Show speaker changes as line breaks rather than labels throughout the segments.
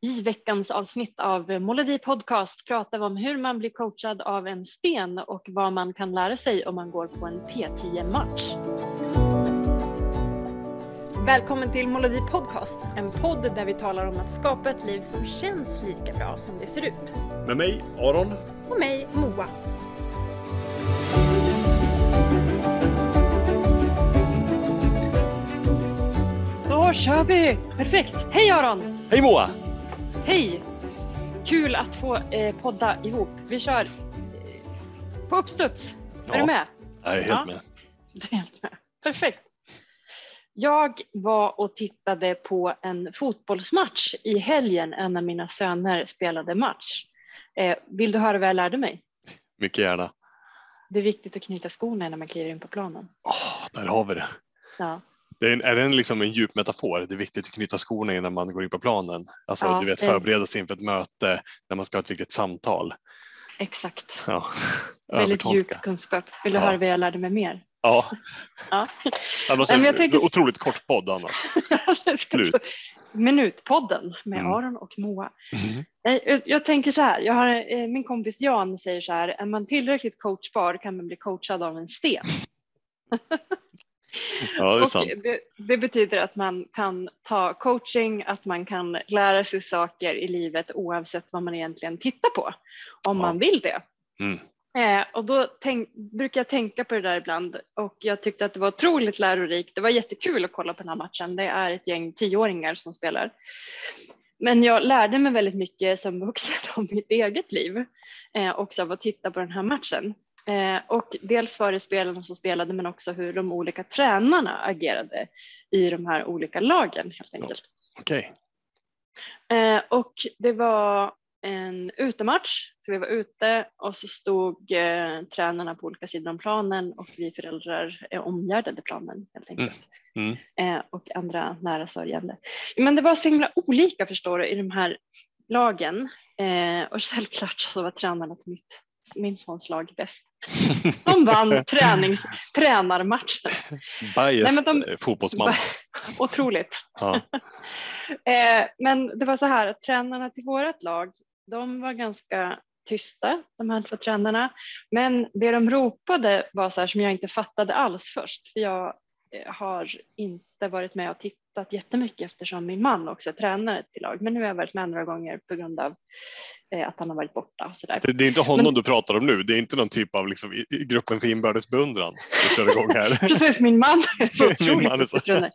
I veckans avsnitt av Molodi Podcast pratar vi om hur man blir coachad av en sten och vad man kan lära sig om man går på en P10-match. Välkommen till Molodi Podcast, en podd där vi talar om att skapa ett liv som känns lika bra som det ser ut.
Med mig, Aron.
Och mig, Moa. Då kör vi! Perfekt! Hej Aron!
Hej Moa!
Hej! Kul att få eh, podda ihop. Vi kör eh, på uppstuds.
Ja.
Är du med?
Jag är helt
Ja.
med.
Du är helt med. Perfekt. Jag var och tittade på en fotbollsmatch i helgen. En av mina söner spelade match. Eh, vill du höra vad jag lärde mig?
Mycket gärna.
Det är viktigt att knyta skorna när man kliver in på planen.
Åh, där har vi det.
Ja,
det är, en, är det en, liksom en djup metafor? Det är viktigt att knyta skorna innan man går in på planen. Alltså
Ja,
du vet förbereda sig inför ett möte när man ska ha ett viktigt samtal.
exakt.
Ja.
Väldigt djup kunskap. Vill du
Ja.
höra vad jag lärde mig mer?
Ja,
Ja.
annars
Nej, jag tänker-
otroligt kort podd annars. Slut.
Minutpodden med
Mm.
Aron och Moa.
Mhm.
Nej, Jag, jag tänker så här, jag har, eh, min kompis Jan säger så här, är man tillräckligt coachbar kan man bli coachad av en sten.
Ja, det
det, det betyder att man kan ta coaching, att man kan lära sig saker i livet oavsett vad man egentligen tittar på, om
Ja.
man vill det.
Mm.
Eh, och då tänk, brukar jag tänka på det där ibland och jag tyckte att det var otroligt lärorikt. Det var jättekul att kolla på den här matchen. Det är ett gäng tioåringar som spelar. Men jag lärde mig väldigt mycket som vuxen om mitt eget liv eh, också av att titta på den här matchen. Eh, och dels var det spelarna som spelade men också hur de olika tränarna agerade i de här olika lagen helt enkelt.
Okej.
Eh, och det var en utematch, så vi var ute och så stod eh, tränarna på olika sidor om planen och vi föräldrar eh, omgärdade planen helt enkelt.
Mm.
Eh, och andra nära sörjande. Men det var så himla olika förstår du i de här lagen eh, och självklart så var tränarna till mitt min sons lag bäst. De vann tränings, tränarmatchen.
Biased
Nej, men de-
eh, fotbollsman.
Otroligt.
Ja.
Eh, men det var så här att tränarna till vårt lag, de var ganska tysta, de här två tränarna. Men det de ropade var så här som jag inte fattade alls först. För jag har inte varit med och tittat jättemycket eftersom min man också är tränare till lag. Men nu har jag varit med några gånger på grund av eh, att han har varit borta och så där.
Det, är inte honom
Men-
du pratar om nu. Det är inte någon typ av liksom, i, gruppen för inbördes beundran du kör igång här.
Precis, min man är så otroligt
man är så-.
Det,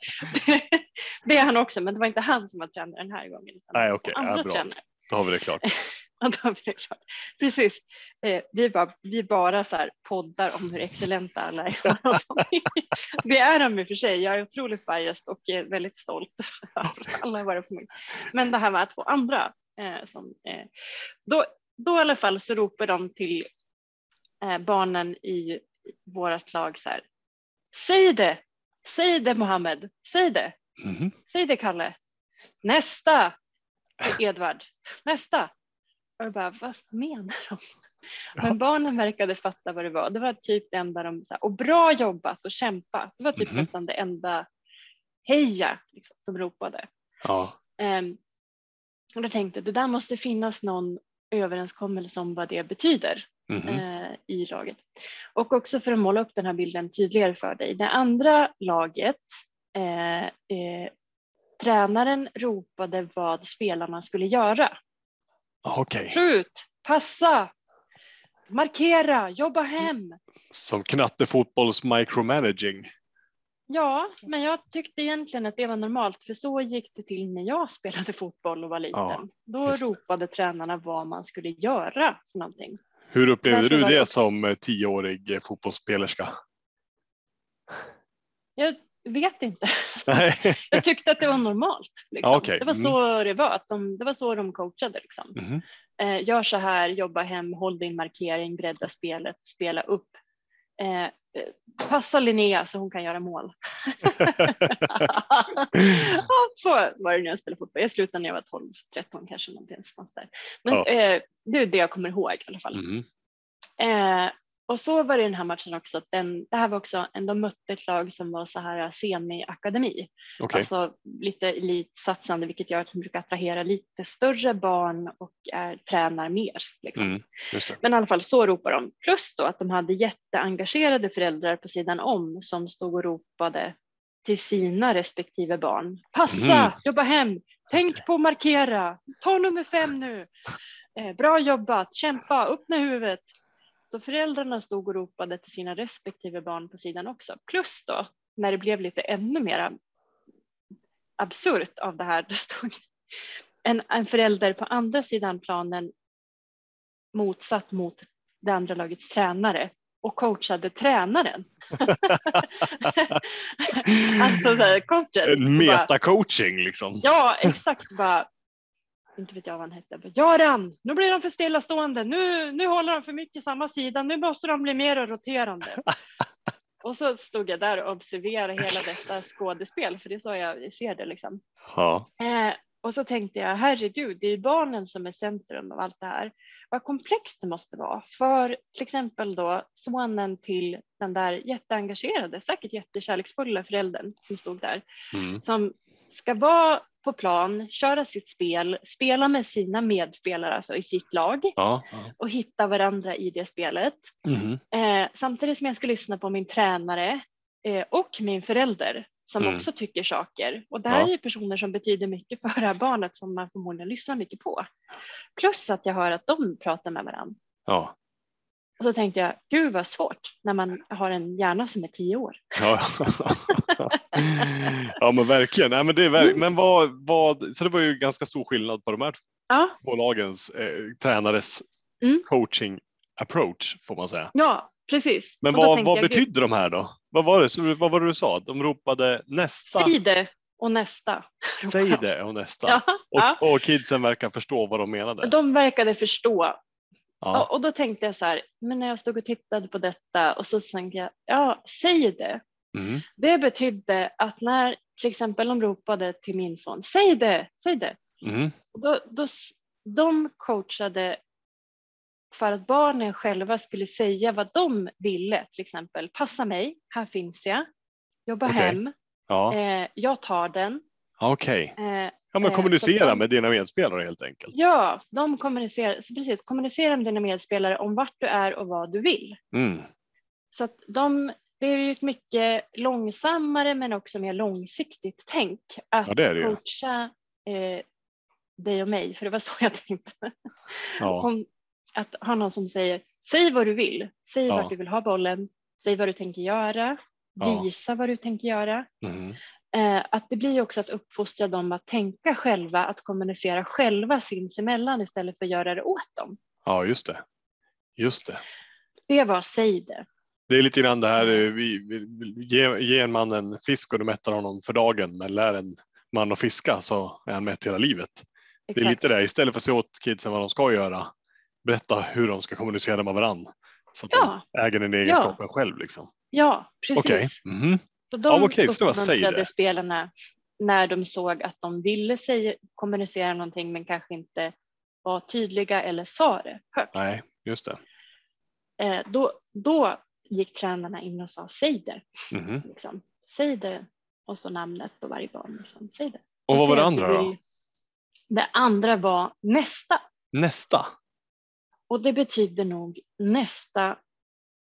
det är han också, men det var inte han som var tränare den här gången.
Nej, okej.
andra
Ja, bra.
tränare.
Då har vi det klart.
Precis. Eh, vi, bara, vi bara så poddar om hur excellenta alla är. det är de i och för sig. Jag är otroligt biased och eh, väldigt stolt över alla på mig. Men det här var två andra. Eh, som, eh, då, då i alla fall så ropar de till barnen i vårt lag så här. Säg det! Säg det Mohammed! Säg det!
Mhm.
Säg det Kalle! Nästa! Edvard! Nästa! Och jag bara, vad menar de? Men
Ja.
barnen verkade fatta vad det var. Det var typ det enda de sa. Och bra jobbat och kämpa. Det var typ
Mhm.
nästan det enda heja liksom, som ropade.
Ja.
Ehm, och då tänkte jag, det där måste finnas någon överenskommelse om vad det betyder
Mhm.
eh, i laget. Och också för att måla upp den här bilden tydligare för dig. Det andra laget, eh, eh, tränaren ropade vad spelarna skulle göra.
Okej.
Skjut, passa, markera, jobba hem.
Som knattefotbolls micromanaging.
Ja, men jag tyckte egentligen att det var normalt för så gick det till när jag spelade fotboll och var liten.
Ja,
Då ropade tränarna vad man skulle göra för någonting.
Hur upplevde
Därför
du
det
det
också-
som eh, tioårig eh, fotbollsspelerska?
Jag vet inte. Jag tyckte att det var normalt. Liksom.
Ja, okej.
Det var
Mm.
så det var. Att de, det var så de coachade. Liksom.
Mhm.
Eh, gör så här, jobba hem, håll din markering, bredda spelet, spela upp. Eh, eh, passa Linnea så hon kan göra mål. så var det när jag spelade fotboll. Jag slutade när jag var 12, 13 kanske. Någonstans där. Men
Ja.
eh, det är det jag kommer ihåg i alla fall.
Mhm.
Eh, och så var det i den här matchen också, att den, det här var också, de mötte ett lag som var så här semi-akademi,
Okej.
alltså lite elitsatsande, vilket gör att de brukar attrahera lite större barn och är, tränar mer. Liksom.
Mm.
Men i alla fall så ropar de. Plus då att de hade jätteengagerade föräldrar på sidan om som stod och ropade till sina respektive barn. Passa,
Mm.
jobba hem, tänk på att markera, ta nummer fem nu. Eh, bra jobbat, kämpa, upp med huvudet. Så föräldrarna stod och ropade till sina respektive barn på sidan också. Plus då, när det blev lite ännu mer absurt av det här, då stod en, en förälder på andra sidan planen motsatt mot det andra lagets tränare och coachade tränaren. alltså så här, coachen.
En metacoaching liksom.
Ja, exakt. Bara, inte vet jag vad han hette. Bara, Göran, nu blir de för stillastående. Nu, nu håller de för mycket samma sida. Nu måste de bli mer roterande. och så stod jag där och observerade hela detta skådespel, för det är så jag ser det. Liksom.
Ja.
Eh, och så tänkte jag, herregud, det är barnen som är centrum av allt det här. Vad komplext det måste vara för till exempel då sonen till den där jätteengagerade, säkert jättekärleksfulla föräldern som stod där,
Mm.
som ska vara på plan, köra sitt spel, spela med sina medspelare, alltså i sitt lag
Ja. ja.
och hitta varandra i det spelet.
Mhm.
Eh, samtidigt som jag ska lyssna på min tränare eh, och min förälder som
Mm.
också tycker saker. Och det här
Ja.
är personer som betyder mycket för det här barnet som man förmodligen lyssnar mycket på. Plus att jag hör att de pratar med varandra.
Ja.
Och så tänkte jag, gud vad svårt när man har en hjärna som är tio år.
Ja. ja men verkligen. Nej, men det är
Mm.
verk... men vad, vad, så det var ju ganska stor skillnad på de här
Ja,
två lagens eh, tränares
Mm.
coaching approach får man säga.
ja precis.
Men
Och
vad, vad
jag, gud,
betydde de här då? Vad var det, vad var det du sa? De ropade nästa,
Säg det och nästa.
säg det och nästa.
Ja, ja.
Och, och kidsen verkar förstå vad de menade.
De verkade förstå
Ja.
Och, och då tänkte jag så här, men när jag stod och tittade på detta och så tänkte jag, ja, säg det.
Mm.
Det betydde att när till exempel de ropade till min son, säg det, säg det.
Mm.
Då, då, de coachade för att barnen själva skulle säga vad de ville, till exempel passa mig, här finns jag, jobba
Okej.
hem,
Ja,
eh, jag tar den.
okej.
Eh,
Ja, men
Eh,
kommunicera
de-
med dina medspelare helt enkelt.
ja, de kommunicerar, precis, kommunicera med dina medspelare om vart du är och vad du vill.
Mm.
Så att de, det är ju ett mycket långsammare men också mer långsiktigt tänk att
Ja, det det
coacha eh, dig och mig, för det var så jag tänkte.
Ja.
Om, att ha någon som säger, säg vad du vill, säg
Ja.
vart du vill ha bollen, säg vad du tänker göra,
Ja.
visa vad du tänker göra.
Mm.
Eh, att det blir också att uppfostra dem att tänka själva, att kommunicera själva sinsemellan istället för att göra det åt dem.
ja, just det. Just det.
Det var säg det.
Det är lite grann det här, eh, vi, vi, ge, ge en man en fisk och du mättar honom för dagen, men lär en man att fiska så är han mätt hela livet. Det är
Exakt.
lite det, istället för att se åt kidsen vad de ska göra, berätta hur de ska kommunicera med varandra. Så att
Ja.
de äger den egenskapen själv. Liksom.
Ja, precis. Så
Ja,
de
okej, så det var säg
uppmuntrade spelarna när de såg att de ville säga, kommunicera någonting men kanske inte var tydliga eller sa det högt.
Nej, just det.
Eh, då, då gick tränarna in och sa säg det.
Mhm.
Liksom. Säg det och så namnet på varje barn. Liksom. Säg det.
Och vad var det andra då?
Det andra var nästa.
Nästa.
Och det betyder nog nästa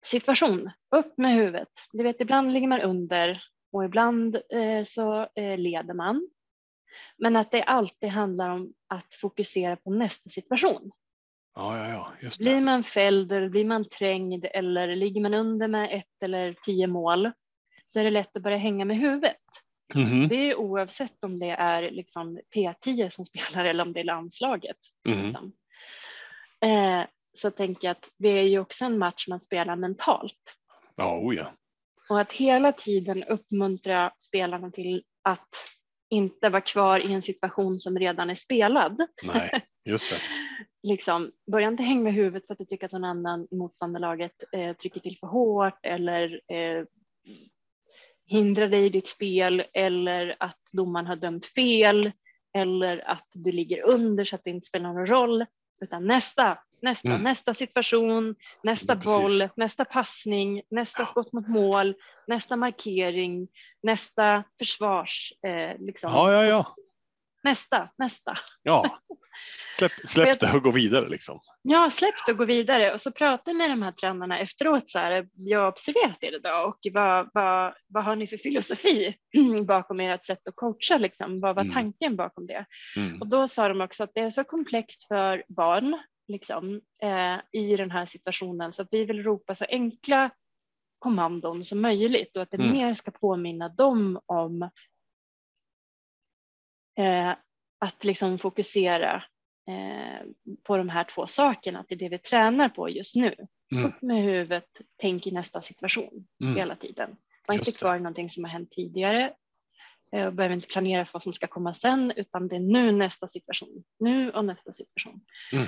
situation. Upp med huvudet. Du vet, ibland ligger man under och ibland eh, så eh, leder man. Men att det alltid handlar om att fokusera på nästa situation.
Ja, ja, ja, just det.
Blir man fälld eller blir man trängd eller ligger man under med ett eller tio mål så är det lätt att börja hänga med huvudet.
Mhm.
Det är oavsett om det är liksom P10 som spelar eller om det är landslaget.
Mhm.
Liksom. Eh, så tänker jag att det är ju också en match man spelar mentalt.
Ja, oh ja.
Och att hela tiden uppmuntra spelarna till att inte vara kvar i en situation som redan är spelad.
Nej, just det.
Liksom, börja inte hänga med huvudet för att du tycker att någon annan i motståndarlaget eh, trycker till för hårt eller eh, hindrar dig i ditt spel eller att domaren har dömt fel eller att du ligger under så att det inte spelar någon roll. Utan nästa, nästa,
Mm.
nästa situation, nästa
Ja, precis.
boll, nästa passning, nästa
Ja.
skott mot mål, nästa markering, nästa försvars, eh, liksom.
Ja, ja, ja.
Nästa, nästa.
ja. Släpp, släpp det och gå vidare liksom.
Ja, släpp det och gå vidare. Och så pratar med de här tränarna efteråt så här, jag har observerat er idag och vad, vad, vad har ni för filosofi bakom ert sätt att coacha liksom? Vad var
Mm.
tanken bakom det?
Mm.
Och då sa de också att det är så komplext för barn liksom, eh, i den här situationen så att vi vill ropa så enkla kommandon som möjligt och att det
Mm.
mer ska påminna dem om eh, att liksom fokusera eh, på de här två sakerna, att det är det vi tränar på just nu.
Mm.
Upp med huvudet, tänk i nästa situation
Mm.
hela tiden. Var inte kvar i någonting som har hänt tidigare eh, och behöver inte planera för vad som ska komma sen utan det är nu nästa situation, nu och nästa situation.
Mm.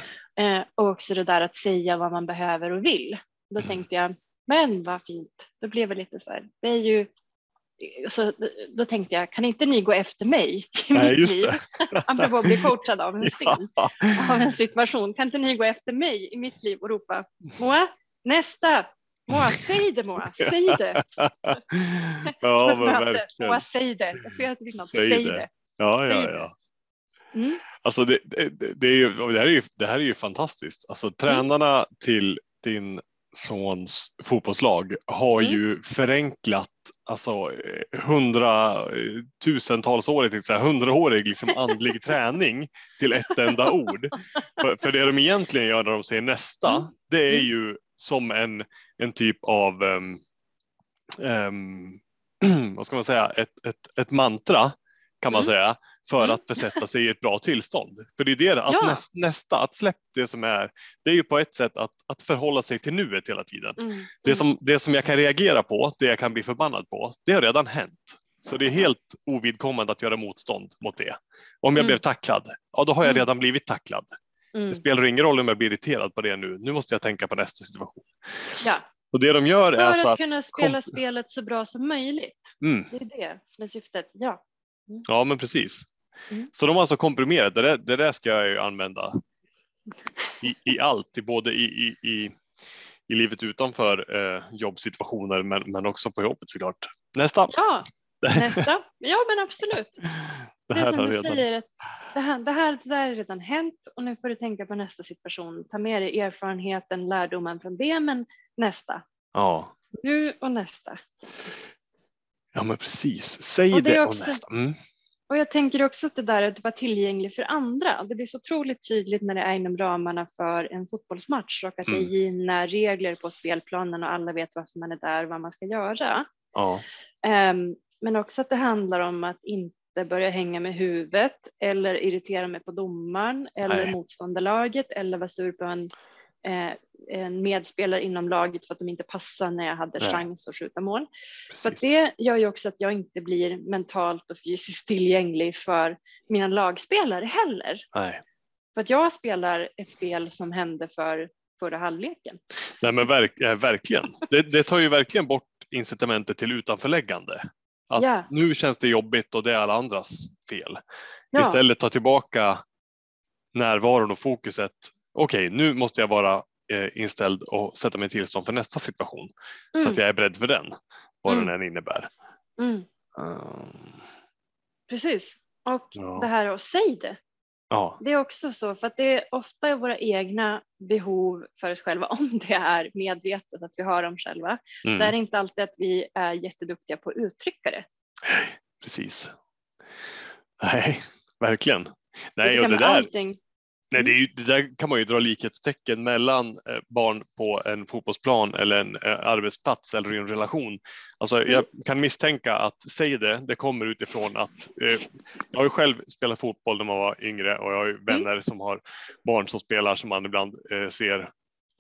Eh, och också det där att säga vad man behöver och vill. Då
Mm.
tänkte jag, men vad fint, då blev det lite så här, det är ju så då tänkte jag, kan inte ni gå efter mig i
Nej,
mitt
just
liv?
det.
Apropå att bli coachad av en
Ja.
av en situation. Kan inte ni gå efter mig i mitt liv och ropa Moa, nästa! Moa, säg det Moa, säg det!
ja, men verkligen.
Moa, säg det. Jag ser att det något.
Säg
Säg,
det.
det.
Ja, ja, ja.
Mm.
Alltså det, det, det, är ju, det, här är ju, det här är ju fantastiskt. Alltså tränarna till din sons fotbollslag har
Mm.
ju förenklat alltså eh, hundratusentals-årig, inte säga hundraårig liksom andlig träning till ett enda ord. För, för det de egentligen gör när de säger nästa,
Mm.
det är
Mm.
ju som en, en typ av ehm, ehm, vad ska man säga, ett, ett, ett mantra kan man
Mm.
säga för
Mm.
att försätta sig i ett bra tillstånd. För det är det, att
Ja.
näst, nästa, att släppa det som är, det är ju på ett sätt att, att förhålla sig till nuet hela tiden.
Mm.
Det som, det som jag kan reagera på, det jag kan bli förbannad på, det har redan hänt. Så det är helt ovidkommande att göra motstånd mot det. Om jag
Mm.
blev tacklad, ja då har jag
Mm.
redan blivit tacklad.
Mm.
Det spelar ingen roll om jag blir irriterad på det nu. Nu måste jag tänka på nästa situation.
Ja,
Och det de gör är
för
alltså
att
att,
kunna spela
kom-
spelet så bra som möjligt.
mm,
Det är det som är syftet. Ja.
ja men precis.
Mm.
Så de har alltså komprimerat, det där, det där ska jag ju använda i, i allt, både i, i, i, i livet utanför eh, jobbsituationer men, men också på jobbet såklart. Nästa.
ja, nästa. Ja, men absolut.
Det
Det är
här
som
har
du
redan.
säger, det här, det, här, det där har redan hänt och nu får du tänka på nästa situation. Ta med dig erfarenheten, lärdomen från det, men nästa.
Ja.
Nu och nästa.
ja, men precis. Säg
Och det
det,
är
och
också-
nästa. Mm.
Och jag tänker också att det där att vara tillgänglig för andra, det blir så otroligt tydligt när det är inom ramarna för en fotbollsmatch och att det är
Mm.
givna regler på spelplanen och alla vet varför man är där och vad man ska göra.
Ja.
Ehm, Men också att det handlar om att inte börja hänga med huvudet eller irritera mig på domaren eller
Nej.
motståndarlaget eller vara sur på en, en medspelare inom laget för att de inte passar när jag hade
Nej.
chans att skjuta mål. Så
Precis.
det gör ju också att jag inte blir mentalt och fysiskt tillgänglig för mina lagspelare heller.
Nej.
För att jag spelar ett spel som hände för förra halvleken.
Nej, men verk, eh, verkligen. Det, det tar ju verkligen bort incitamentet till utanförläggande. Att
Ja.
nu känns det jobbigt och det är alla andras fel.
Ja,
Istället ta tillbaka närvaron och fokuset. Okej, nu måste jag vara eh, inställd och sätta mig i tillstånd för nästa situation så
mm,
att jag är beredd för den, vad
Mm.
den än innebär.
mm,
Um,
precis. Och
Ja.
det här att säga det.
ja,
Det är också så, för att det är ofta våra egna behov för oss själva, om det är medvetet att vi har dem själva, så är
mm,
det inte alltid att vi är jätteduktiga på att uttrycka det.
precis. Nej, verkligen. Nej,
Lika
och det
med
där,
allting.
Nej, det, är ju, det där kan man ju dra likhetstecken mellan eh, barn på en fotbollsplan eller en eh, arbetsplats eller i en relation. Alltså,
Mm.
Jag kan misstänka att säg det, det kommer utifrån att eh, jag har ju själv spelat fotboll när man var yngre och jag har ju
Mm.
vänner som har barn som spelar som man ibland eh, ser.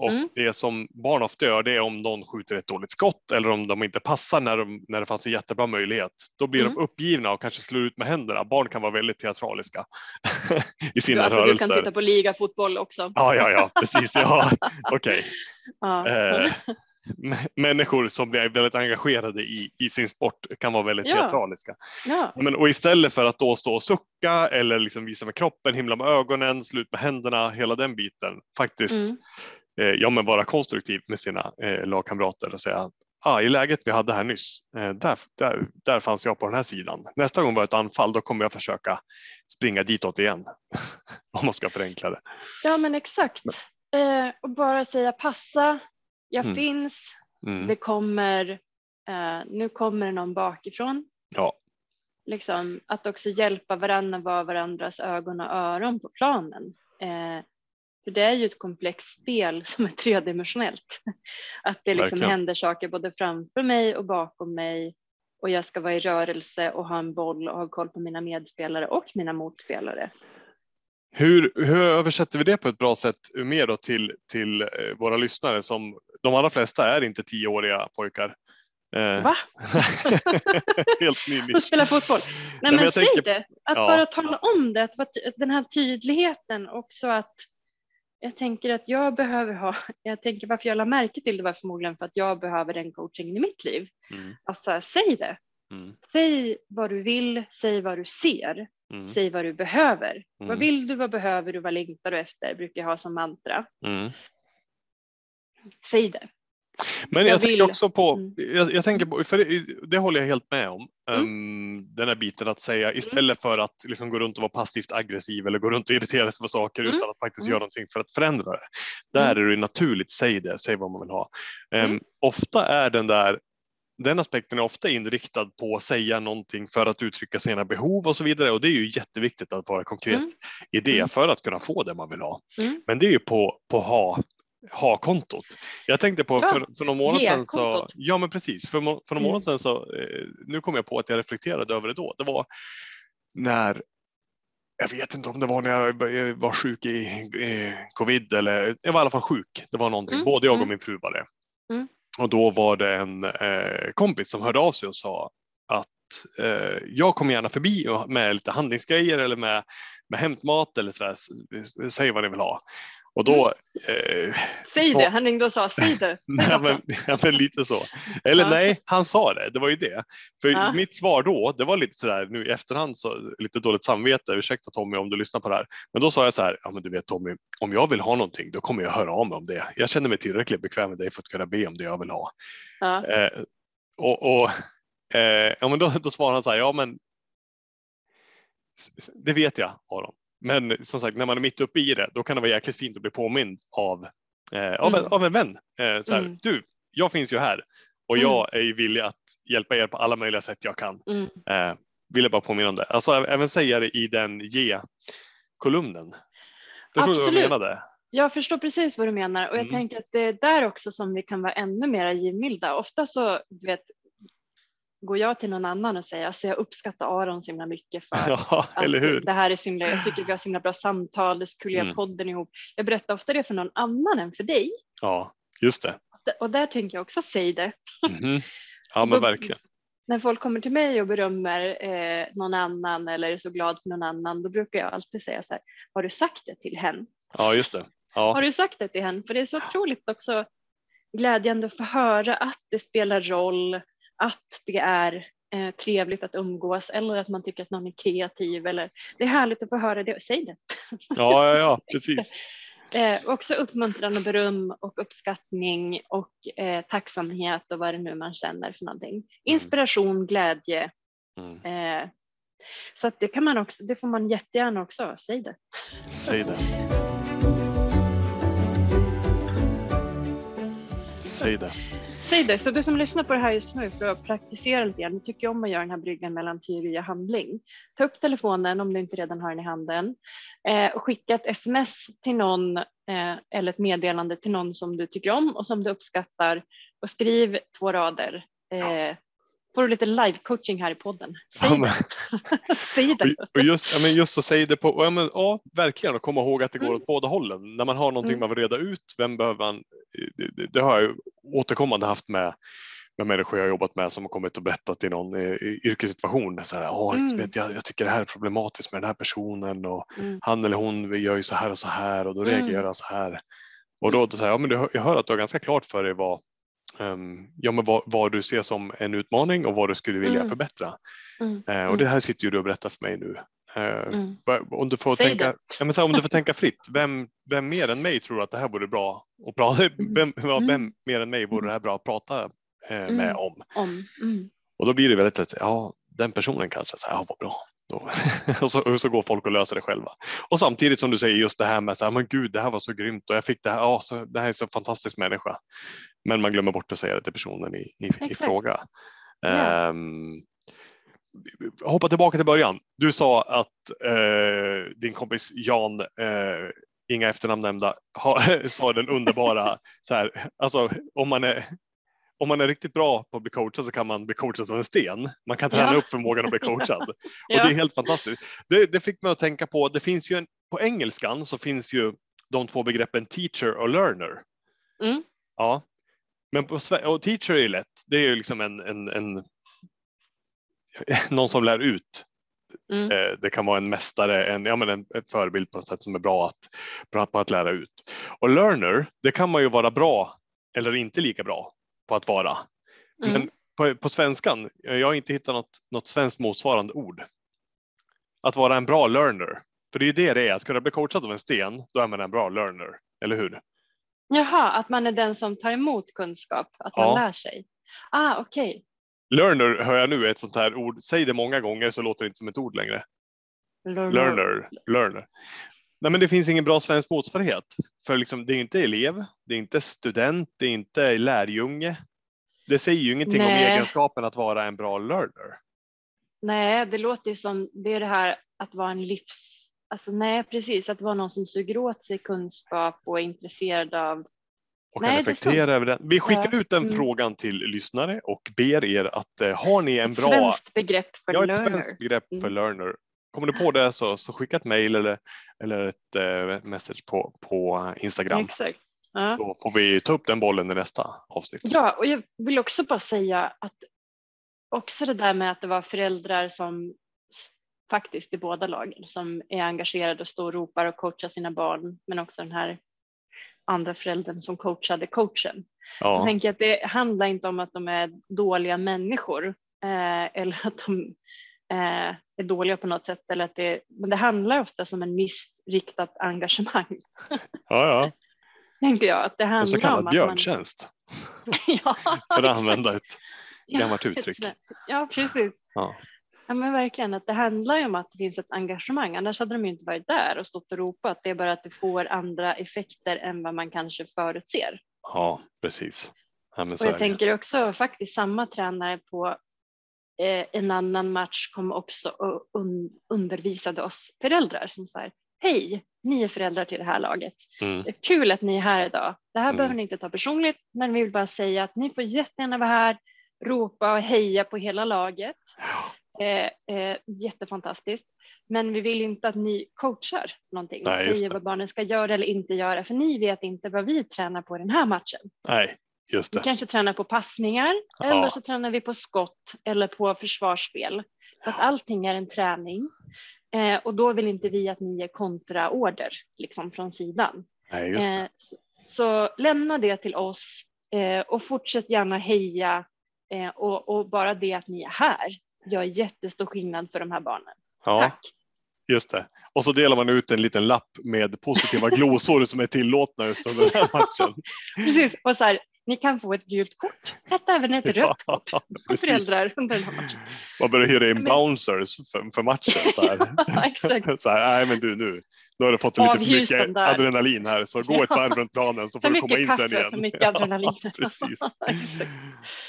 Och
Mm.
det som barn ofta gör det är om någon skjuter ett dåligt skott eller om de inte passar när, de, när det fanns en jättebra möjlighet. Då blir
Mm.
de uppgivna och kanske slår ut med händerna. Barn kan vara väldigt teatraliska i sina
alltså, du
rörelser.
kan titta på ligafotboll också.
Ja, ja, ja, precis. Ja, okej.
Ja.
Eh, människor som blir väldigt engagerade i, i sin sport kan vara väldigt
Ja.
teatraliska.
Ja,
Men, och istället för att då stå och sucka eller liksom visa med kroppen, himla med ögonen, slut med händerna, hela den biten, faktiskt
Mm.
Eh, ja, men vara konstruktiv med sina eh, lagkamrater och säga ah, i läget vi hade här nyss, eh, där, där, där fanns jag på den här sidan. Nästa gång var ett anfall, då kommer jag försöka springa ditåt igen. Om man ska förenkla det.
ja men exakt. Eh, och bara säga passa, jag
Mm.
finns,
Mm.
det kommer, eh, nu kommer det någon bakifrån.
Ja.
Liksom, att också hjälpa varandra vara varandras ögon och öron på planen. Eh, för det är ju ett komplext spel som är tredimensionellt. Att det liksom
Verkligen.
händer saker både framför mig och bakom mig och jag ska vara i rörelse och ha en boll och ha koll på mina medspelare och mina motspelare.
Hur, hur översätter vi det på ett bra sätt mer då till, till eh, våra lyssnare som de allra flesta är inte tioåriga pojkar. Eh,
Va?
Helt ny
Och spela fotboll. Nej
men
men
jag
säg
tänker-
det, att
ja.
bara tala om det, att den här tydligheten också att jag tänker att jag behöver ha, jag tänker varför jag la märke till det var förmodligen för att jag behöver den coachingen i mitt liv.
Mm,
Alltså säg det,
mm,
säg vad du vill, säg vad du ser,
mm,
säg vad du behöver. Vad
Mm.
vill du, vad behöver du, vad längtar du efter, brukar jag ha som mantra.
mm.
Säg det.
Men jag,
Jag
tänker också på,
Mm.
jag, jag tänker på, för det, det håller jag helt med om,
Mm.
um, den här biten att säga istället för att liksom gå runt och vara passivt aggressiv eller gå runt och irritera sig på saker
Mm.
utan att faktiskt
Mm.
göra någonting för att förändra det. Där är det naturligt, säg det, säg vad man vill ha. Um,
Mm.
Ofta är den där den aspekten är ofta inriktad på att säga någonting för att uttrycka sina behov och så vidare och det är ju jätteviktigt att vara konkret
Mm.
i det
Mm.
för att kunna få det man vill ha.
Mm.
Men det är ju på, på ha, ha kontot. Jag tänkte på
Ja,
för, för någon månad sedan så, ja men precis, för, för någon
Mm.
månad sedan så, eh, nu kom jag på att jag reflekterade över det då, det var när jag vet inte om det var när jag var sjuk i eh, covid eller jag var i alla fall sjuk. Det var någonting,
Mm,
både jag och
mm.
min fru var det.
Mm.
Och då var det en eh, kompis som hörde av sig och sa att eh, jag kommer gärna förbi med lite handlingsgrejer eller med, med hämtmat eller sådär. Säg vad ni vill ha. Och då, eh,
Säg
Så-
det, han ringde och sa säg det.
nej, men, ja, men lite så. Eller
Ja.
nej, han sa det, det var ju det. För
Ja.
mitt svar då, det var lite sådär nu i efterhand, så, lite dåligt samvete, ursäkta Tommy om du lyssnar på det här. Men då sa jag så här, ja men du vet Tommy, om jag vill ha någonting då kommer jag höra av mig om det. Jag känner mig tillräckligt bekväm med dig för att kunna be om det jag vill ha.
Ja.
Eh, och och eh, ja, men då, då svarade han så här, ja men det vet jag Aron. Men som sagt, när man är mitt uppe i det, då kan det vara jäkligt fint att bli påmind av, eh, av, en,
Mm.
av en vän. Eh, så här,
Mm.
Du, jag finns ju här och jag är ju villig att hjälpa er på alla möjliga sätt jag kan.
Mm.
Eh, vill jag bara påminna om det. Alltså även säga det i den ge-kolumnen. Förstår du vad jag menade?
Jag förstår precis vad du menar och jag
Mm.
tänker att det är där också som vi kan vara ännu mer givmilda. Ofta så du vet, går jag till någon annan och säger alltså jag uppskattar Aron så himla mycket för
Ja,
att det här är så himla, jag tycker vi har så himla bra samtal, det skulle göra
Mm.
podden ihop. Jag berättar ofta det för någon annan än för dig
Ja, just det.
och där tänker jag också säg det.
Mhm. Ja, men verkligen.
När folk kommer till mig och berömmer eh, någon annan eller är så glad för någon annan då brukar jag alltid säga så här, har du sagt det till henne?
Ja, just det. Ja,
Har du sagt det till henne? För det är så otroligt också glädjande att få höra att det spelar roll, att det är eh, trevligt att umgås eller att man tycker att någon är kreativ. Eller, det är härligt att få höra det. Säg det.
ja, ja, ja precis.
Eh, också uppmuntran och beröm och uppskattning och eh, tacksamhet och vad det nu man känner för någonting. Inspiration, glädje.
Mm.
Eh, så att det kan man också, det får man jättegärna också, säg det.
Säg det. Säg det.
Säg det, så du som lyssnar på det här just nu för att praktisera lite grann, du tycker om att göra den här bryggan mellan teori och handling. Ta upp telefonen om du inte redan har den i handen eh, och skicka ett sms till någon eh, eller ett meddelande till någon som du tycker om och som du uppskattar och skriv två rader. Eh, får du lite live-coaching här i podden. Säg
Ja, men,
det. Säg det.
och, just, ja, men just att säga det på, ja, men, ja, verkligen, och komma ihåg att det går
Mm.
åt båda hållen. När man har någonting
Mm.
man vill reda ut, vem behöver man? Det, det, det har jag återkommande haft med, med människor jag har jobbat med som har kommit och berättat i någon eh, yrkessituation. Så här,
Mm.
vet, jag, jag tycker det här är problematiskt med den här personen och
Mm.
han eller hon gör ju så här och så här och då
Mm.
reagerar jag så här. Och då, då säger jag, ja, men du, jag hör att du har ganska klart för dig vad, ja, men vad, vad, du ser som en utmaning och vad du skulle vilja mm. förbättra. Mm. Uh, och det här sitter ju du och berättar för mig nu. Uh, om, du får tänka, ja, men så här, om du får tänka fritt, vem, vem mer än mig tror att det här vore bra att prata, mm. vem, vem mm. mer än mig vore det här bra att prata uh, med om?
om.
Och då blir det väldigt lätt, ja den personen kanske, så här, ja vad bra, och, så, och så går folk och löser det själva. Och samtidigt som du säger just det här med så här, men gud, det här var så grymt och jag fick det här. Ja, så, det här är så fantastisk människa. Men man glömmer bort att säga det till personen i, i, i fråga. Yeah. Um, hoppa tillbaka till början. Du sa att uh, din kompis Jan, uh, inga efternamn nämnda, sa den underbara, så här, alltså om man är om man är riktigt bra på att bli coachad så kan man bli coachad som en sten. Man kan träna ja. upp förmågan att bli coachad ja. och det är helt fantastiskt. Det, det, fick mig att tänka på, det finns ju en, på engelskan så finns ju de två begreppen teacher och learner.
Mm.
Ja, men på och teacher är ju lätt. Det är ju liksom en, en, en någon som lär ut. Mm. Eh, det kan vara en mästare, en, ja, men en, en förebild på något sätt som är bra att, bra på att lära ut. Och learner, det kan man ju vara bra eller inte lika bra på att vara. Mm. Men på, på, svenskan, jag har inte hittat något, något svenskt motsvarande ord. Att vara en bra learner. För det är ju det det är, att kunna bli coachad av en sten, då är man en bra learner, eller hur?
Jaha, att man är den som tar emot kunskap, att man lär sig. Ah, okej. Okay.
Learner hör jag nu är ett sånt här ord, säg det många gånger så låter det inte som ett ord längre.
Learner.
Learner. learner. Nej, men det finns ingen bra svensk motsvarighet. För liksom, det är inte elev, det är inte student, det är inte lärjunge. Det säger ju ingenting Nej. om egenskapen att vara en bra learner.
Nej, det låter ju som det är det här att vara en livs... Alltså, nej, precis, att vara någon som suger åt sig kunskap och är intresserad av
och kan reflektera över den. Vi skickar ja. ut den mm. frågan till lyssnare och ber er att eh, har ni en
ett
bra...
Svenskt begrepp för
ja,
ett
learner. svenskt begrepp för mm. learner. Kommer du på det så, så skicka ett mejl eller, eller ett eh, message på, på Instagram.
Exakt. Ja.
Så får vi ta upp den bollen i nästa avsnitt.
Ja, och jag vill också bara säga att också det där med att det var föräldrar som faktiskt i båda lagen som är engagerade och står och ropar och coachar sina barn, men också den här andra föräldern som coachade coachen. Ja. Så tänker jag att det handlar inte om att de är dåliga människor eh, eller att de eh, är dåliga på något sätt. Eller att det, men det handlar ofta om en missriktat engagemang.
Ja, ja.
Tänker jag. Att det handlar en
så kallad björntjänst.
Man... ja,
För att använda ett gammalt uttryck.
Ja, precis. Ja. Ja, men verkligen att det handlar ju om att det finns ett engagemang, annars hade de inte varit där och stått och ropat. Det är bara att det får andra effekter än vad man kanske förutser.
Ja, precis. Ja,
och jag tänker också faktiskt samma tränare på Eh, en annan match kom också och undervisade oss föräldrar som sa hej, ni är föräldrar till det här laget. Mm. Kul att ni är här idag. Det här mm. behöver ni inte ta personligt, men vi vill bara säga att ni får jättegärna vara här, ropa och heja på hela laget. Eh, eh, jättefantastiskt. Men vi vill inte att ni coachar någonting, Nej, säger vad barnen ska göra eller inte göra, för ni vet inte vad vi tränar på den här matchen.
Nej, Just det.
Vi kanske tränar på passningar ja. eller så tränar vi på skott eller på försvarsspel. Så att allting är en träning. Eh, och då vill inte vi att ni ger kontraorder liksom från sidan.
Nej, eh,
så, så, lämna det till oss eh, och fortsätt gärna heja och, och, bara det att ni är här gör jättestor skillnad för de här barnen. Ja. Tack.
Just det. Och så delar man ut en liten lapp med positiva glosor som är tillåtna just under den här matchen.
Precis, och så här, ni kan få ett gult kort, ett även ett rött kort ja, föräldrar under den här matchen.
Man börjar hyra in bouncers för, för matchen. Så här.
Exakt.
Så här, nej men du nu, nu har du fått lite för mycket adrenalin här så gå ett varv runt planen så får du komma in kaffe, sen igen.
För mycket adrenalin.
Ja, precis.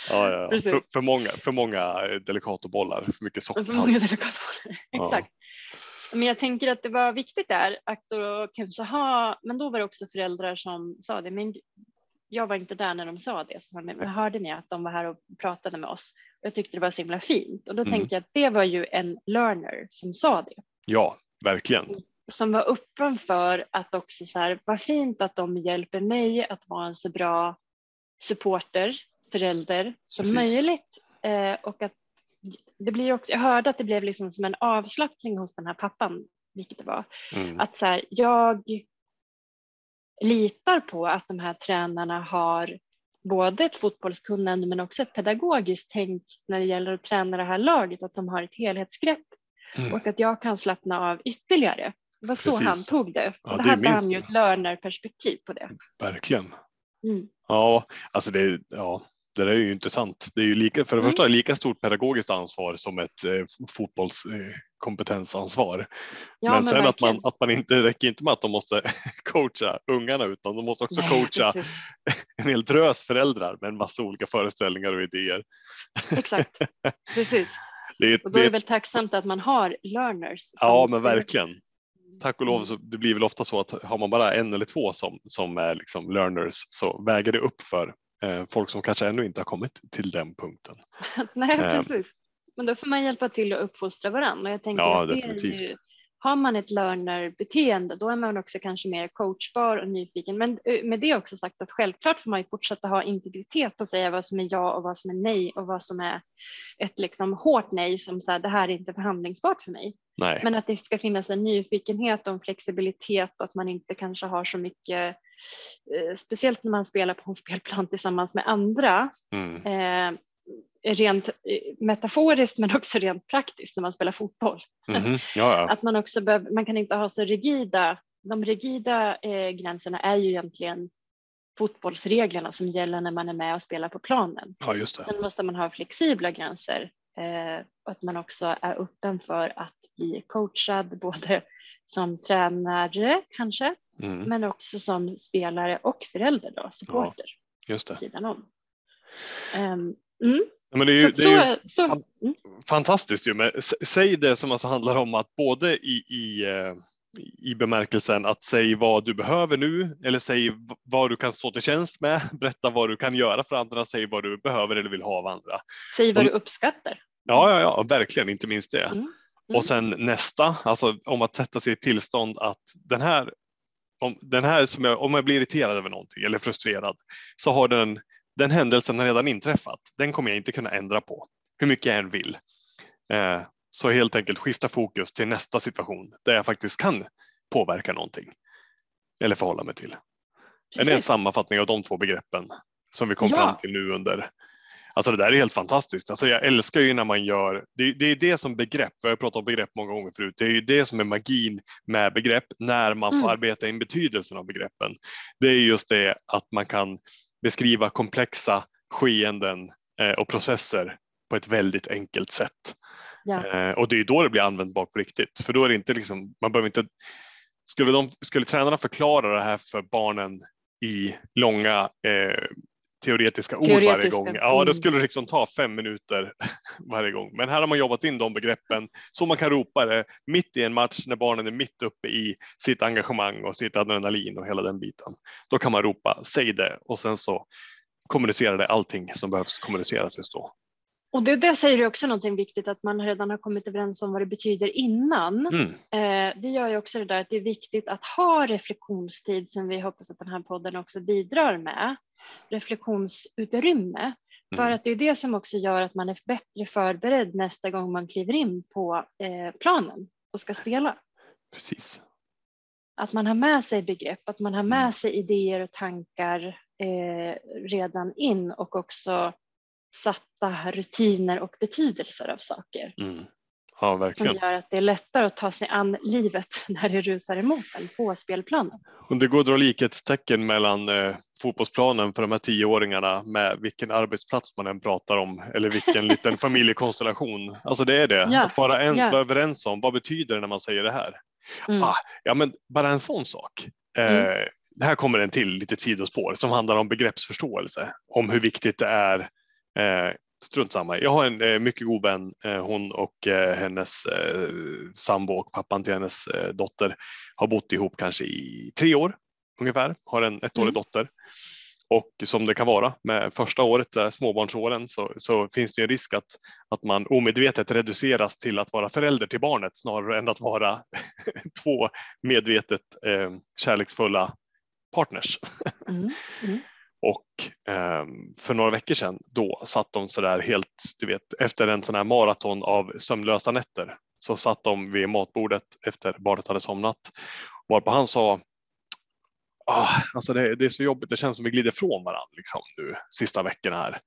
ja, ja. Precis. För, för, många, för många delikatobollar, för mycket socker.
För många delikatobollar, exakt. Men jag tänker att det var viktigt där att då kanske ha, men då var det också föräldrar som sa det, men jag var inte där när de sa det, så men hörde ni att de var här och pratade med oss? Jag tyckte det var så himla fint och då mm. tänkte jag att det var ju en learner som sa det.
Ja, verkligen.
Som var öppen för att också så här, vad fint att de hjälper mig att vara en så bra supporter, förälder som Precis. möjligt. Eh, och att det blir också, jag hörde att det blev liksom som en avslappning hos den här pappan, vilket det var. Mm. Att så här, jag litar på att de här tränarna har både ett fotbollskunnande men också ett pedagogiskt tänk när det gäller att träna det här laget, att de har ett helhetsgrepp mm. och att jag kan slappna av ytterligare. Det var Precis. så han tog det. Ja, Då hade han ju ett learner-perspektiv på det.
Verkligen. Mm. Ja, alltså det, ja, det är ju intressant. Det är ju lika, för det mm. första lika stort pedagogiskt ansvar som ett eh, fotbollskompetensansvar. Eh, ja, men, men sen att man, att man inte räcker inte med att de måste coacha ungarna utan de måste också Nej, coacha precis. en hel drös föräldrar med en massa olika föreställningar och idéer.
Exakt, precis. Det är, och då är det väl tacksamt att man har learners.
Ja, men verkligen tack och lov mm. så det blir väl ofta så att har man bara en eller två som, som är liksom learners så väger det upp för eh, folk som kanske ännu inte har kommit till den punkten.
Nej, eh. precis. Men då får man hjälpa till att uppfostra varandra. Jag tänker ja, definitivt. Ju, har man ett learner-beteende då är man också kanske mer coachbar och nyfiken. Men eh, med det också sagt att självklart får man ju fortsätta ha integritet och säga vad som är ja och vad som är nej och vad som är ett liksom hårt nej som så här, det här är inte förhandlingsbart för mig.
Nej.
Men att det ska finnas en nyfikenhet och en flexibilitet och att man inte kanske har så mycket, eh, speciellt när man spelar på en spelplan tillsammans med andra, mm. eh, rent eh, metaforiskt men också rent praktiskt när man spelar fotboll.
Mm -hmm. ja.
Att man också behöver, man kan inte ha så rigida, de rigida eh, gränserna är ju egentligen fotbollsreglerna som gäller när man är med och spelar på planen.
Ja, just det.
Sen måste man ha flexibla gränser eh, och att man också är öppen för att bli coachad både som tränare kanske, mm. men också som spelare och förälder då, supporter.
Ja, just det.
Sidan om. Um, mm.
Men det är ju, så, det är ju så, så, mm. fantastiskt ju. Men säg det som alltså handlar om att både i, i, eh, i bemärkelsen att säg vad du behöver nu eller säg vad du kan stå till tjänst med. Berätta vad du kan göra för andra. Säg vad du behöver eller vill ha av andra.
Säg vad du uppskattar.
Ja, ja, ja, verkligen, inte minst det. Mm. Mm. Och sen nästa, alltså om att sätta sig i tillstånd att den här, om, den här som jag, om jag blir irriterad över någonting eller frustrerad så har den den händelsen har redan inträffat. Den kommer jag inte kunna ändra på hur mycket jag än vill. Eh, så helt enkelt skifta fokus till nästa situation där jag faktiskt kan påverka någonting eller förhålla mig till. Precis. Det är en sammanfattning av de två begreppen som vi kom ja. fram till nu under Alltså det där är helt fantastiskt. Alltså jag älskar ju när man gör, det, det är det som begrepp, jag har pratat om begrepp många gånger förut, det är ju det som är magin med begrepp när man får mm. arbeta in betydelsen av begreppen. Det är just det att man kan beskriva komplexa skeenden eh, och processer på ett väldigt enkelt sätt. Ja. Eh, och det är då det blir användbart på riktigt, för då är det inte liksom, man behöver inte, skulle, de, skulle tränarna förklara det här för barnen i långa eh, teoretiska ord teoretiska. varje gång, ja mm. skulle det liksom ta fem minuter varje gång. Men här har man jobbat in de begreppen så man kan ropa det mitt i en match när barnen är mitt uppe i sitt engagemang och sitt adrenalin och hela den biten. Då kan man ropa säg det och sen så kommunicerar det allting som behövs kommuniceras just då.
Och det, det säger också någonting viktigt att man redan har kommit överens om vad det betyder innan. Mm. Eh, det gör ju också det där att det är viktigt att ha reflektionstid som vi hoppas att den här podden också bidrar med reflektionsutrymme. För mm. att det är det som också gör att man är bättre förberedd nästa gång man kliver in på eh, planen och ska spela.
Precis.
Att man har med sig begrepp, att man har med mm. sig idéer och tankar eh, redan in och också satta rutiner och betydelser av saker.
Mm. Ja, verkligen.
Som gör att det är lättare att ta sig an livet när det rusar emot en på spelplanen.
Och det går att dra likhetstecken mellan eh, fotbollsplanen för de här tioåringarna med vilken arbetsplats man än pratar om eller vilken liten familjekonstellation. Alltså det är det, ja. att vara en, ja. överens om vad betyder det när man säger det här? Mm. Ah, ja, men bara en sån sak. Eh, mm. Här kommer en till litet sidospår som handlar om begreppsförståelse, om hur viktigt det är eh, strunt samma. Jag har en eh, mycket god vän, eh, hon och eh, hennes eh, sambo och pappan till hennes eh, dotter har bott ihop kanske i tre år ungefär, har en ettårig mm. dotter. Och som det kan vara med första året, där småbarnsåren, så, så finns det en risk att, att man omedvetet reduceras till att vara förälder till barnet snarare än att vara två medvetet eh, kärleksfulla partners. Mm. Mm. Och eh, för några veckor sedan då satt de så där helt, du vet, efter en sån här maraton av sömnlösa nätter så satt de vid matbordet efter barnet hade somnat. Varpå han sa ah, alltså det, det, är så jobbigt. Det känns som vi glider från varandra liksom, nu sista veckorna här.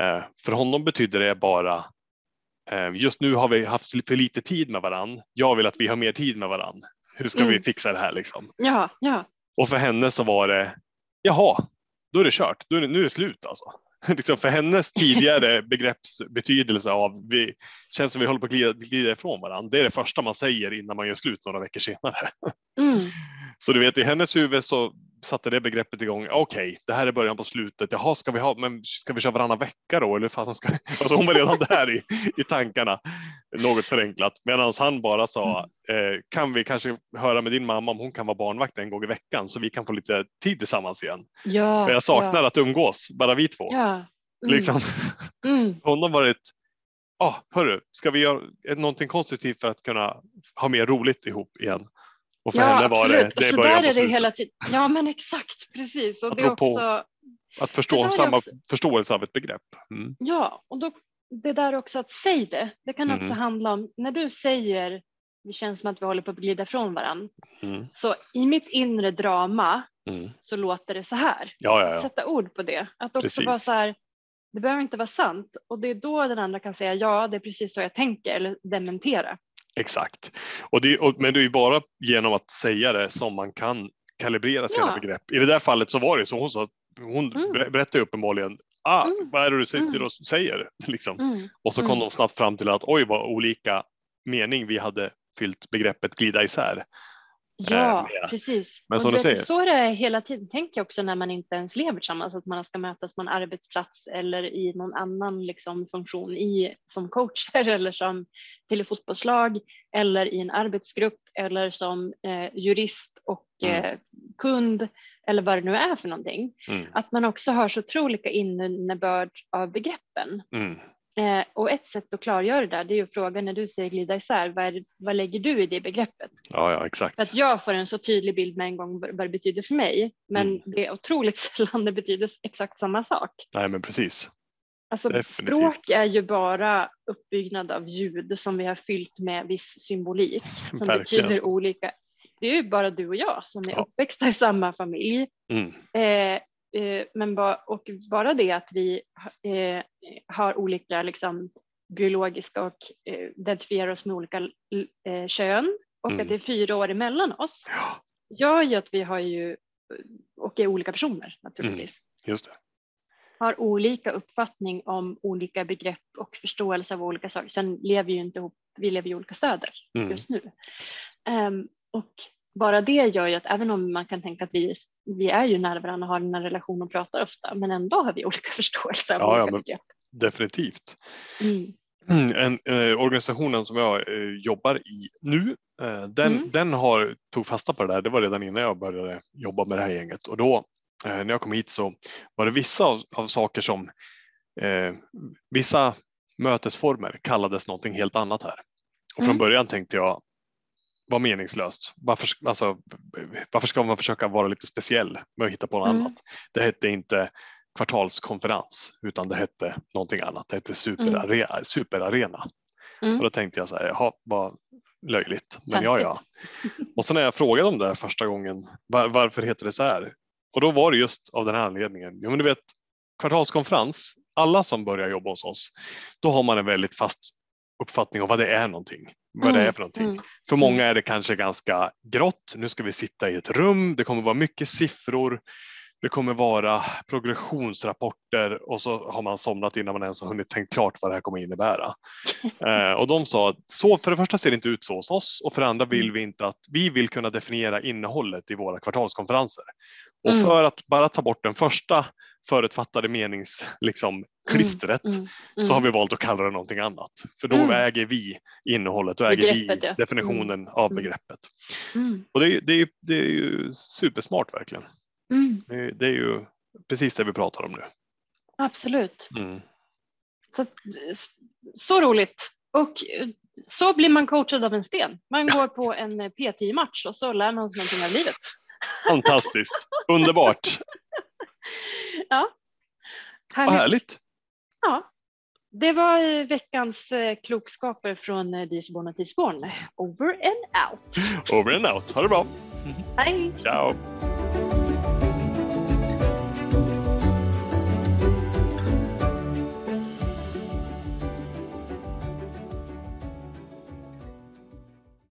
Eh, för honom betyder det bara eh, just nu har vi haft för lite tid med varandra. Jag vill att vi har mer tid med varandra. Hur ska mm. vi fixa det här liksom?
Ja, ja.
Och för henne så var det jaha, då är det kört. Då är det, nu är det slut alltså. liksom för hennes tidigare begreppsbetydelse av vi känns som vi håller på att glida, glida ifrån varandra. Det är det första man säger innan man gör slut några veckor senare. Mm. Så du vet i hennes huvud så satte det begreppet igång. Okej, okay, det här är början på slutet. Jaha, ska vi ha, men ska vi köra varannan vecka då? Eller fasen ska... Alltså hon var redan där i, i tankarna, något förenklat. Medan han bara sa, mm. eh, kan vi kanske höra med din mamma om hon kan vara barnvakt en gång i veckan så vi kan få lite tid tillsammans igen.
Ja,
För jag saknar ja. att umgås, bara vi två.
Ja. Mm.
Liksom. Mm. hon har varit, ah, hörru, ska vi göra någonting konstruktivt för att kunna ha mer roligt ihop igen? Och för
ja,
henne var
absolut.
det, det början
är det hela tiden. Ja, men exakt, precis. Och det är också,
att förstå samma också, förståelse av ett begrepp.
Mm. Ja, och då, det där också att säga det. Det kan också mm. handla om när du säger det känns som att vi håller på att glida från varandra. Mm. Så i mitt inre drama mm. så låter det så här.
Ja, ja, ja.
Sätta ord på det. Att också precis. vara så här, det behöver inte vara sant och det är då den andra kan säga ja, det är precis så jag tänker eller dementera.
Exakt. Och det, och, men det är ju bara genom att säga det som man kan kalibrera sina ja. begrepp. I det där fallet så var det så hon sa, hon mm. berättade uppenbarligen ah, mm. vad är det du sitter mm. och säger? Liksom. Mm. Och så kom mm. de snabbt fram till att oj vad olika mening vi hade fyllt begreppet glida isär.
Ja, eh, precis. Men som du säger. Så är det hela tiden, tänker jag också när man inte ens lever tillsammans, att man ska mötas på en arbetsplats eller i någon annan liksom, funktion i, som coacher eller som till ett fotbollslag eller i en arbetsgrupp eller som eh, jurist och mm. eh, kund eller vad det nu är för någonting. Mm. Att man också har så otroliga innebörd av begreppen. Mm. Eh, och ett sätt att klargöra det där det är att fråga när du säger glida isär, vad, är, vad lägger du i det begreppet?
Ja, ja, exakt.
För att jag får en så tydlig bild med en gång vad det betyder för mig, men mm. det är otroligt sällan det betyder exakt samma sak.
Nej, men precis.
Alltså, språk är ju bara uppbyggnad av ljud som vi har fyllt med viss symbolik som Verkligen. betyder olika. Det är ju bara du och jag som är ja. uppväxta i samma familj. Mm. Eh, men ba, och bara det att vi eh, har olika liksom, biologiska och eh, identifierar oss med olika eh, kön och mm. att det är fyra år emellan oss gör ju att vi har ju, och är olika personer naturligtvis.
Mm. Just det.
Har olika uppfattning om olika begrepp och förståelse av olika saker. Sen lever vi ju inte ihop, vi lever i olika städer mm. just nu. Um, och bara det gör ju att även om man kan tänka att vi, vi är ju nära varandra och har en relation och pratar ofta, men ändå har vi olika förståelse av ja, olika begrepp.
Definitivt. Mm. En, eh, organisationen som jag eh, jobbar i nu, eh, den, mm. den har, tog fasta på det där. Det var redan innan jag började jobba med det här gänget och då eh, när jag kom hit så var det vissa av, av saker som eh, vissa mötesformer kallades någonting helt annat här. Och från mm. början tänkte jag var meningslöst. Varför, alltså, varför ska man försöka vara lite speciell med att hitta på något mm. annat? Det hette inte kvartalskonferens utan det hette någonting annat. Det hette superarena. Mm. superarena. Mm. Och då tänkte jag så här, jaha, vad löjligt. Men ja, ja. Och sen när jag frågade om det första gången, var, varför heter det så här? Och då var det just av den här anledningen. Jo, men du vet, kvartalskonferens, alla som börjar jobba hos oss, då har man en väldigt fast uppfattning om vad det är någonting. Vad mm, det är för någonting. Mm, för många mm. är det kanske ganska grått. Nu ska vi sitta i ett rum. Det kommer vara mycket siffror. Det kommer vara progressionsrapporter och så har man somnat innan man ens har hunnit tänkt klart vad det här kommer innebära. eh, och de sa att så, för det första ser det inte ut så hos oss och för det andra vill mm. vi inte att vi vill kunna definiera innehållet i våra kvartalskonferenser. Och mm. för att bara ta bort den första förutfattade meningsklistret liksom, mm, mm, mm, så har vi valt att kalla det någonting annat. För då mm. äger vi innehållet, då äger vi ja. definitionen mm. av begreppet. Och det, det, är, det är ju supersmart verkligen. Det, det, är ju precis det vi pratar om nu.
Absolut. Så, så roligt. Och så blir man coachad av en sten. Man går på en P10-match och så lär man sig någonting av livet.
Fantastiskt, underbart.
Ja.
Härligt. Vad härligt.
Ja. Det var veckans eh, klokskaper från eh, Diesborn och Tisborn. Over and out.
Over and out. Ha det bra.
Hej.
Ciao.